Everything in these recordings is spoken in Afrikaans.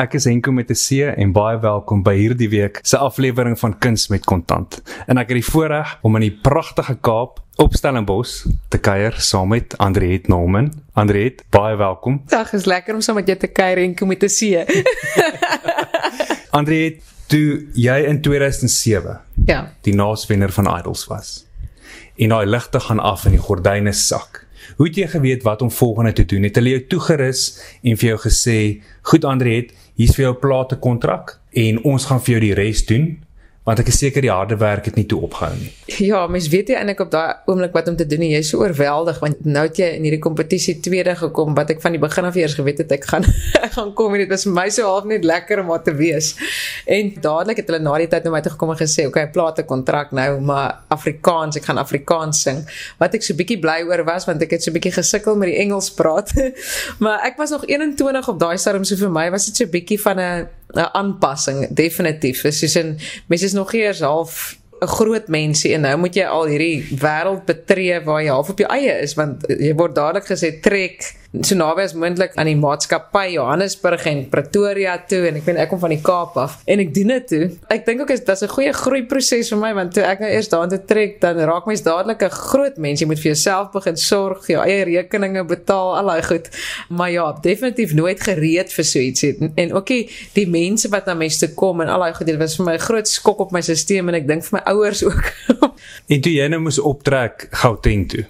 Ek is Henko met 'n C en baie welkom by hierdie week se aflewering van Kuns met Kontant. En ek het die voorreg om in die pragtige Kaap op Stellenbosch te kuier saam met Andriet Norman. Andriet, baie welkom. Dag, is lekker om saam met jou te kuier Henko met 'n C. Andriet, toe jy in 2007 ja, die naaswenner van Idols was. En daai ligte gaan af en die gordyne sak. Hoe het jy geweet wat om volgende te doen? Het hulle jou toegerus en vir jou gesê, "Goed Andriet, hier's vir jou plate kontrak en ons gaan vir jou die res doen." Want ek is seker die harde werk het nie toe opgehou nie. Ja, mens weet jy eintlik op daai oomblik wat om te doen, jy's so oorweldig want nou het jy in hierdie kompetisie tweede gekom wat ek van die begin af eers geweet het ek gaan ek gaan kom en dit was vir my so half net lekker om daar te wees. En dadelik het hulle na die tyd na my toe gekom en gesê, "Oké, okay, plate kontrak nou, maar Afrikaans, ek gaan Afrikaans sing." Wat ek so bietjie bly oor was want ek het so bietjie gesukkel met die Engels praat. maar ek was nog 21 op daai stadium so vir my was dit so bietjie van 'n 'n aanpassing definitief. Dis soos 'n mens is nog eers half 'n groot mensie en nou moet jy al hierdie wêreld betree waar jy half op jou eie is want jy word dadelik gesê trek so naby as moontlik aan die maatskappy Johannesburg en Pretoria toe en ek weet ek kom van die Kaap af en ek doen dit toe. Ek dink ook is dit 'n goeie groei proses vir my want toe ek nou eers daartoe trek dan raak mens dadelik 'n groot mens. Jy moet vir jouself begin sorg, jou eie rekeninge betaal, al daai goed. Maar ja, definitief nooit gereed vir so iets en, en ook die, die mense wat na mense toe kom en al daai goed, dit was vir my 'n groot skok op my stelsel en ek dink vir my ouers ook. en toe jy nou moes optrek Gauteng toe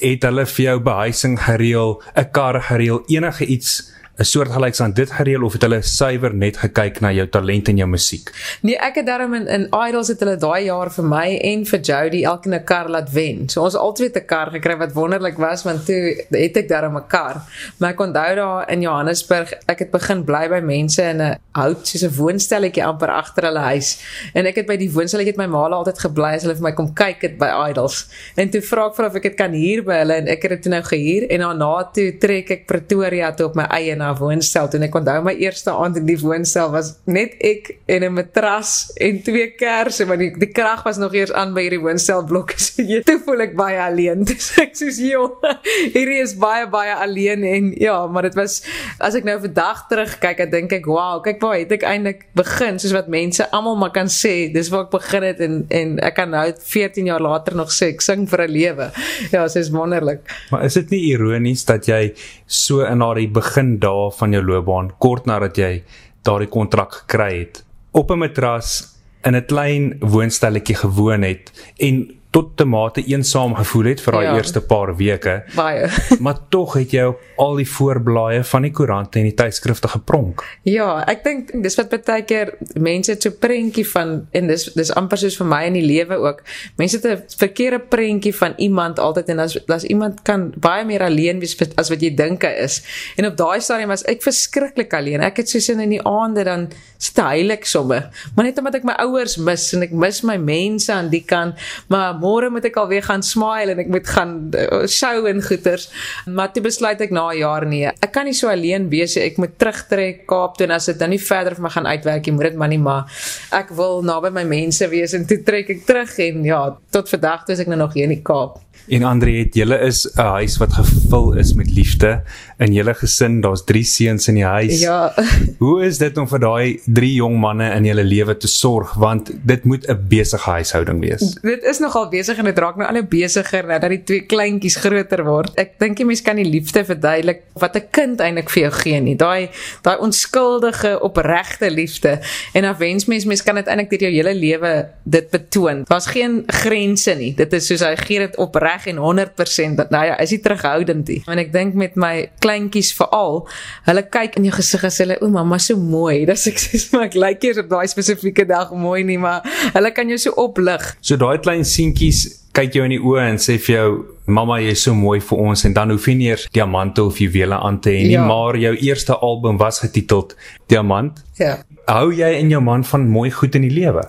het hulle vir jou behuising gereël, 'n kar gereël, enige iets 'n soortgelyks aan dit gereël of het hulle suiwer net gekyk na jou talent en jou musiek? Nee, ek het daarom in, in Idols het hulle daai jaar vir my en vir Jody elke 'n kar laat wen. So ons altyd 'n kar gekry wat wonderlik was want toe het ek daarom 'n kar. Maar ek onthou daar in Johannesburg, ek het begin bly by mense in 'n hout soos 'n woonstelletjie amper agter hulle huis. En ek het by die woonstelletjie my ma altyd gebly as hulle vir my kom kyk het by Idols. En toe vra ek vir of ek dit kan huur by hulle en ek het dit nou gehuur en daarna toe trek ek Pretoria toe op my eie na woonstel toe en ek onthou my eerste aand in die woonstel was net ek en 'n matras en twee kersse want die, die krag was nog eers aan by hierdie woonstelblok so jy toe voel ek baie alleen. Dis ek soos joh hierdie is baie baie alleen en ja maar dit was as ek nou vandag terugkyk dan dink ek wow kyk waar het ek eintlik begin? Soos wat mense almal maar kan sê dis waar ek begin het en en ek kan nou 14 jaar later nog sê ek sing vir 'n lewe. Ja dit is wonderlik. Maar is dit nie ironies dat jy so in daardie begin dae van jou loopbaan. Kort nadat jy daardie kontrak gekry het. Op 'n matras in 'n klein woonstelletjie gewoon het en tot te mate eensaam gevoel het vir daai ja. eerste paar weke. Baie. maar tog het jy op al die voorblaaie van die koerante en die tydskrifte gepronk. Ja, ek dink dis wat baie keer mense het so prentjie van en dis dis amper soos vir my in die lewe ook. Mense het 'n verkeerde prentjie van iemand altyd en as as iemand kan baie meer alleen wees as wat jy dink hy is. En op daai stadium was ek verskriklik alleen. Ek het so sin in die aande dan stylik somme. Maar net omdat ek my ouers mis en ek mis my mense aan die kant, maar môre moet ek alweer gaan smile en ek moet gaan uh, show en goeters. Maar toe besluit ek na 'n jaar nee, ek kan nie so alleen wees nie. Ek moet terugtrek Kaap toe en as dit dan nie verder vir my gaan uitwerk nie, moet dit maar nie maar ek wil naby my mense wees en toe trek ek terug en ja, tot vandag toe is ek nou nog hier in die Kaap. En Andre het julle is 'n huis wat gevul is met liefde in julle gesin. Daar's 3 seuns in die huis. Ja. Hoe is dit om vir daai 3 jong manne in julle lewe te sorg want dit moet 'n besige huishouding wees. Dit is nogal besig en dit raak nou al hoe besigger nou dat die twee kleintjies groter word. Ek dink jy mens kan die liefde verduidelik wat 'n kind eintlik vir jou gee nie. Daai daai onskuldige opregte liefde. En dan wens mens mens kan dit eintlik deur jou hele lewe dit betoon. Daar's geen grense nie. Dit is soos hy gee dit opreg reg en 100% dat nou ja, is hy terughoudend nie. En ek dink met my kleintjies veral, hulle kyk in jou gesig as hulle, "O mamma, so mooi." Dis ek sê, "Maar ek lyk eers op daai spesifieke dag mooi nie, maar hulle kan jou so oplig." So daai klein seentjies kyk jou in die oë en sê vir jou mamma jy is so mooi vir ons en dan hoef jy nie eers diamante of juwele aan te hê nie ja. maar jou eerste album was getiteld Diamant. Ja. Hou jy en jou man van mooi goed in die lewe?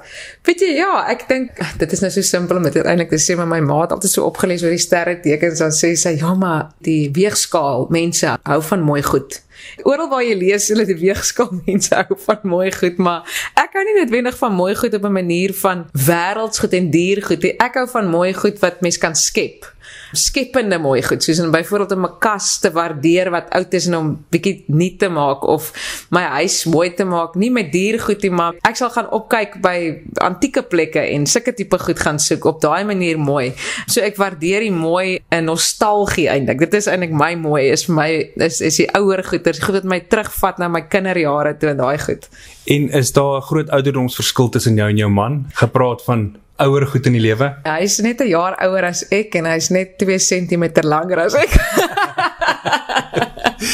Weet jy ja, ek dink dit is nou so simpel om dit eintlik te sê maar my ma het altyd so opgelees oor die sterre tekens dan sê sy ja maar die weegskaal mense hou van mooi goed. Oral waar jy lees, hulle die weegskaal mense hou van mooi goed, maar ek hou nie noodwendig van mooi goed op 'n manier van wêreldsgoed en diergoed nie. Ek hou van mooi goed wat mens kan skep skepende mooi goed soos om byvoorbeeld 'n kas te waardeer wat oud is en om bietjie nuut te maak of my huis mooi te maak nie met diergoed nie maar ek sal gaan opkyk by antieke plekke en sulke tipe goed gaan soek op daai manier mooi. So ek waardeer die mooi in nostalgie eintlik. Dit is eintlik my mooi is vir my is is die ouer goeder goed wat my terugvat na my kinderjare toe en daai goed. En is daar 'n groot ouderdomsverskil tussen jou en jou man? Gepraat van ouer goed in die lewe? Hy's net 'n jaar ouer as ek en hy's net 2 cm langer as ek.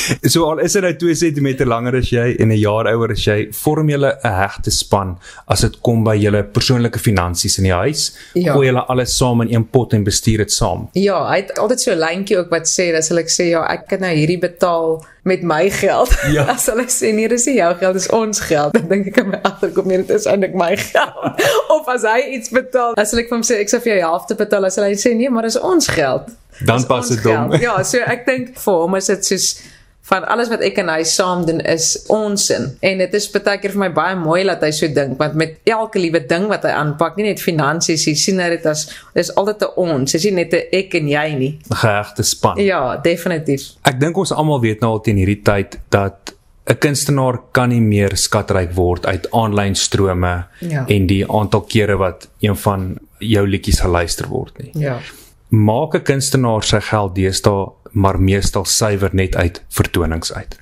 so al is hy nou 2 cm langer as jy en 'n jaar ouer as jy, vorm julle 'n hegte span as dit kom by julle persoonlike finansies in die huis. Ja. Gooi julle alles saam in een pot en bestuur dit saam. Ja, hy het altyd so 'n lyntjie ook wat sê, as ek sê ja, ek het nou hierdie betaal met my geld. Ja. As hulle sê nee, dis nie jou geld, dis ons geld. Dan dink ek aan my agterkom, nee, dit is eintlik my geld. of as hy iets betaal, as ek vir hom sê ek sou vir jou helfte betaal, as hy sê nee, maar dis ons geld. Dan pas dit dom. Ja, so ek dink vir hom is dit soos van alles wat ek en hy saam doen is onsin. En dit is baie keer vir my baie mooi dat hy so dink want met elke liewe ding wat hy aanpak, nie net finansies, hy sien dit as dis altyd 'n ons, dis nie net 'n ek en jy nie. Gehegte span. Ja, definitief. Ek dink ons almal weet nou al teen hierdie tyd dat 'n kunstenaar kan nie meer skatryk word uit aanlyn strome ja. en die aantal kere wat een van jou liedjies geluister word nie. Ja. Maak 'n kunstenaar sy geld deesdae maar meestal suiwer net uit vertonings uit.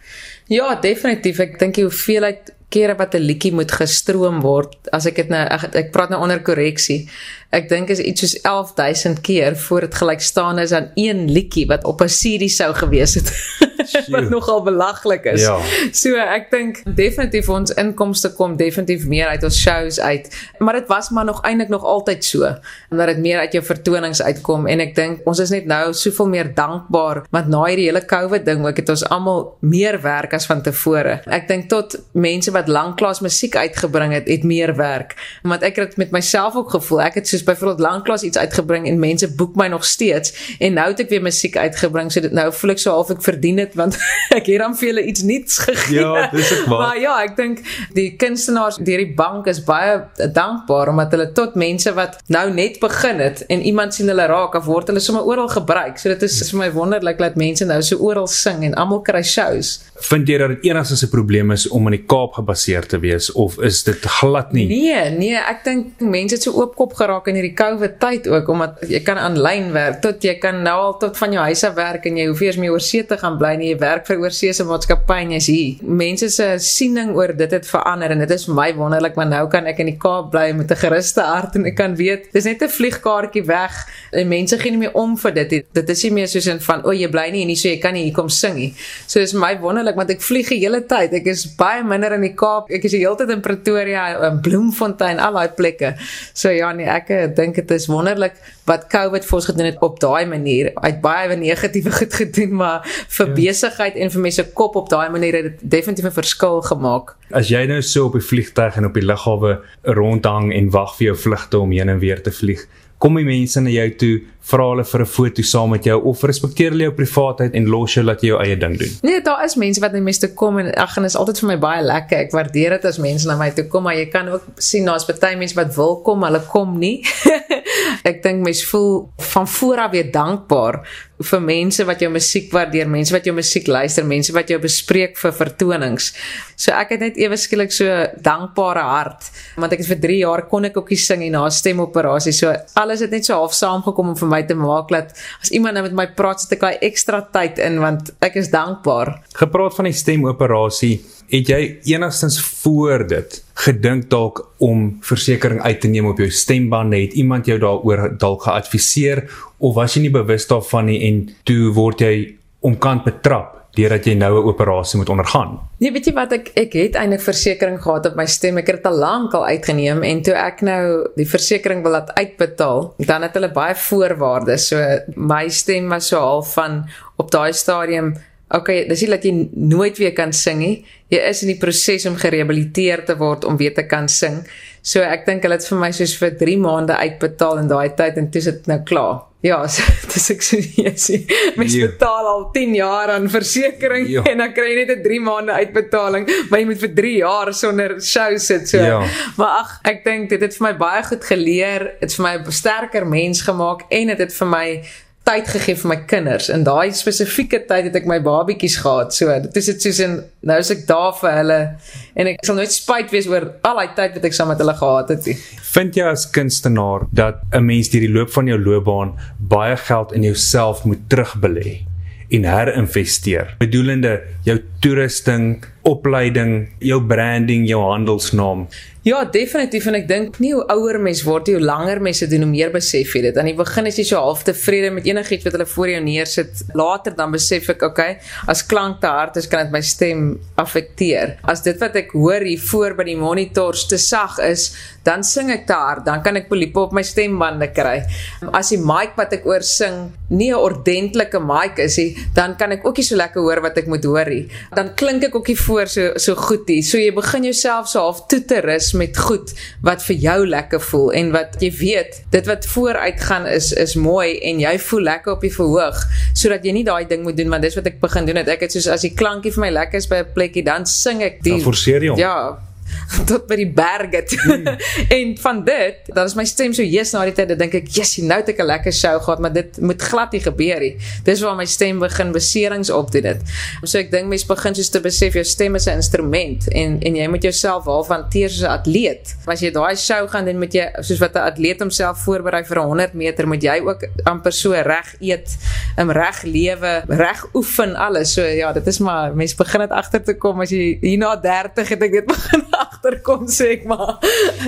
Ja, definitief. Ek dink die hoeveelheid kere wat 'n liedjie moet gestroom word, as ek dit nou ek, ek praat nou onder korreksie. Ek dink is iets soos 11000 keer voor dit gelyk staan is aan een liedjie wat op 'n CD sou gewees het. wat nogal belaglik is. Ja. So ek dink definitief ons inkomste kom definitief meer uit ons shows uit. Maar dit was maar nog eintlik nog altyd so omdat dit meer uit jou vertonings uitkom en ek dink ons is net nou soveel meer dankbaar want na hierdie hele COVID ding ook het ons almal meer werk as van tevore. Ek dink tot mense wat lanklaas musiek uitgebring het, het meer werk. Want ek het met myself ook gevoel ek het soos byvoorbeeld lanklaas iets uitgebring en mense boek my nog steeds en nou het ek weer musiek uitgebring so dit nou voel ek so half ek verdien het want ek het dan vir hulle iets nuuts gegee. Ja, dis ek maar. Maar ja, ek dink die kunstenaars deur die bank is baie dankbaar omdat hulle tot mense wat nou net begin het en iemand sien hulle raak of word hulle sommer oral gebruik. So dit is vir my wonderlik dat mense nou so oral sing en almal kry shows. Vind jy dat dit enigstens 'n probleem is om in die Kaap gebaseer te wees of is dit glad nie? Nee, nee, ek dink mense het so oopkop geraak in hierdie COVID tyd ook omdat jy kan aanlyn werk tot jy kan nou al tot van jou huis af werk en jy hoef eers meer oor see te gaan bly nie, jy werk vir oorseese maatskappy en jy's hier. Mense se siening oor dit het verander en dit is my wonderlik want nou kan ek in die Kaap bly met 'n geruste hart en ek kan weet dis net 'n vliegkaartjie weg en mense gee nie meer om vir dit. Dit is nie meer soos in van o, jy bly nie hier nie, so jy kan nie hier kom sing nie. So dis my wonderlik want ek vlieg die hele tyd. Ek is baie minder in die Kaap. Ek is die hele tyd in Pretoria, in Bloemfontein, al daai plekke. So ja nee, ek eh, dink dit is wonderlik wat COVID vir ons gedoen het op daai manier. Hy het baie negatiewe goed gedoen, maar vir ja. besigheid en vir mense kop op daai manier het dit definitief 'n verskil gemaak. As jy nou so op die vliegtuig en op die lughawe rondhang en wag vir jou vlugte om heen en weer te vlieg, kom die mense na jou toe vra hulle vir 'n foto saam met jou of respekteer hulle jou privaatheid en los jou laat jy jou eie ding doen. Nee, daar is mense wat net mes toe kom en ag en is altyd vir my baie lekker. Ek waardeer dit as mense na my toe kom, maar jy kan ook sien daar's baie mense wat wil kom, hulle kom nie. ek dink mense voel van voor af weer dankbaar vir mense wat jou musiek waardeer, mense wat jou musiek luister, mense wat jou bespreek vir vertonings. So ek het net ewe skielik so dankbare hart want ek het vir 3 jaar kon ek ook nie sing nie na stemoperasie. So alles het net so half saamgekom om vir my te maak dat as iemand nou met my praat, sit ek daai ekstra tyd in want ek is dankbaar. Gepraat van die stemoperasie, het jy enigstens voor dit gedink dalk om versekerings uit te neem op jou stembande? Het iemand jou daaroor dalk geadviseer of was jy nie bewus daarvan nie en toe word jy omkant betrap deurdat jy nou 'n operasie moet ondergaan. Nee, weet jy wat ek ek het eintlik versekerings gehad op my stem. Ek het dit al lank al uitgeneem en toe ek nou die versekerings wil laat uitbetaal, dan het hulle baie voorwaardes. So my stem was so half van op daai stadium Okay, dis dat jy nooit weer kan sing nie. Jy is in die proses om gerehabiliteer te word om weer te kan sing. So ek dink hulle het vir my soos vir 3 maande uitbetaal in daai tyd en toe is dit nou klaar. Ja, so, dis ek sê yes, mens Ja. betaal al 10 jaar aan versekerings Ja. en dan kry jy net 'n 3 maande uitbetaling, maar jy moet vir 3 jaar sonder show sit so. Ja. Maar ag, ek dink dit het vir my baie goed geleer, dit het vir my 'n sterker mens gemaak en dit het vir my tyd gegee vir my kinders. In daai spesifieke tyd het ek my babietjies gehad. So, dit is dit soos in nou is ek daar vir hulle en ek sal nooit spyt wees oor al daai tyd wat ek saam met hulle gehad het. Vind jy as kunstenaar dat 'n mens deur die loop van jou loopbaan baie geld in jouself moet terugbelê en herinvesteer? Bedoelende jou toerusting, opleiding, jou branding, jou handelsnaam. Ja, definitief en ek dink nie hoe ouer mens word, hoe langer mens dit doen, hoe meer besef jy dit. Aan die begin is jy so half tevrede met enigiets wat hulle voor jou neersit. Later dan besef ek, okay, as klank te hard is, kan dit my stem affekteer. As dit wat ek hoor hier voor by die monitors te sag is, dan sing ek te hard, dan kan ek poliepe op my stembande kry. As die mic wat ek oor sing nie 'n ordentlike mic is nie, dan kan ek ook nie so lekker hoor wat ek moet hoor nie. Dan klink ek ook nie voor so so goed nie. So jy begin jouself so half toe te rus met goed wat vir jou lekker voel en wat jy weet, dit wat vooruit gaan is is mooi en jy voel lekker op die verhoog sodat jy nie daai ding moet doen want dis wat ek begin doen het. Ek het soos as die klankie vir my lekker is by 'n plekkie, dan sing ek die Dan forceer jy hom. Ja, tot by die berge toe. Hmm. en van dit, dan is my stem so yes na die tyd, dan dink ek, "Yes, nou het ek 'n lekker show gehad, maar dit moet glad nie gebeur nie." Dis waar my stem begin beserings opdoen dit. So ek dink mense begin soos te besef jou stem is 'n instrument en en jy moet jouself half hanteer soos 'n atleet. As jy daai show gaan doen met jy soos wat 'n atleet homself voorberei vir 'n 100 meter, moet jy ook amper so reg eet, 'n reg lewe, reg oefen alles. So ja, dit is maar mense begin dit agter te kom as jy hier na 30 het ek dit begin agterkom sê ek maar.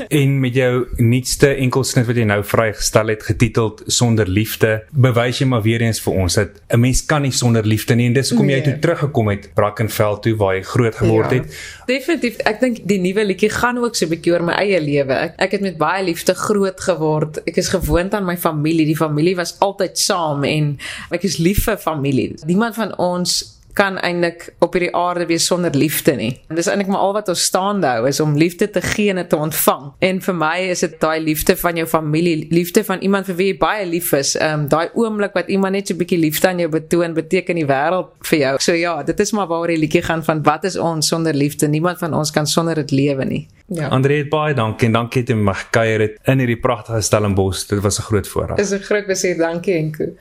En met jou nuutste enkelsnit wat jy nou vrygestel het getiteld Sonder liefde, bewys jy maar weer eens vir ons dat 'n mens kan nie sonder liefde nie en dis hoekom jy Nee. toe teruggekom het Brackenfell toe waar jy groot geword Ja. het. Definitief. Ek dink die nuwe liedjie gaan ook so 'n bietjie oor my eie lewe. Ek, ek het met baie liefde groot geword. Ek is gewoond aan my familie. Die familie was altyd saam en ek is lief vir familie. Niemand van ons kan eintlik op hierdie aarde wees sonder liefde nie. Dis eintlik maar al wat ons staande hou is om liefde te gee en te ontvang. En vir my is dit daai liefde van jou familie, liefde van iemand vir wie jy baie lief is. Ehm um, daai oomblik wat iemand net so 'n bietjie liefde aan jou betoon, beteken die wêreld vir jou. So ja, dit is maar waaroor die liedjie gaan van wat is ons sonder liefde? Niemand van ons kan sonder dit lewe nie. Ja. Andre het baie dankie en dankie dat jy mag kuier het in hierdie pragtige Stellenbosch. Dit was 'n groot voorreg. Is 'n groot besier, dankie Enko.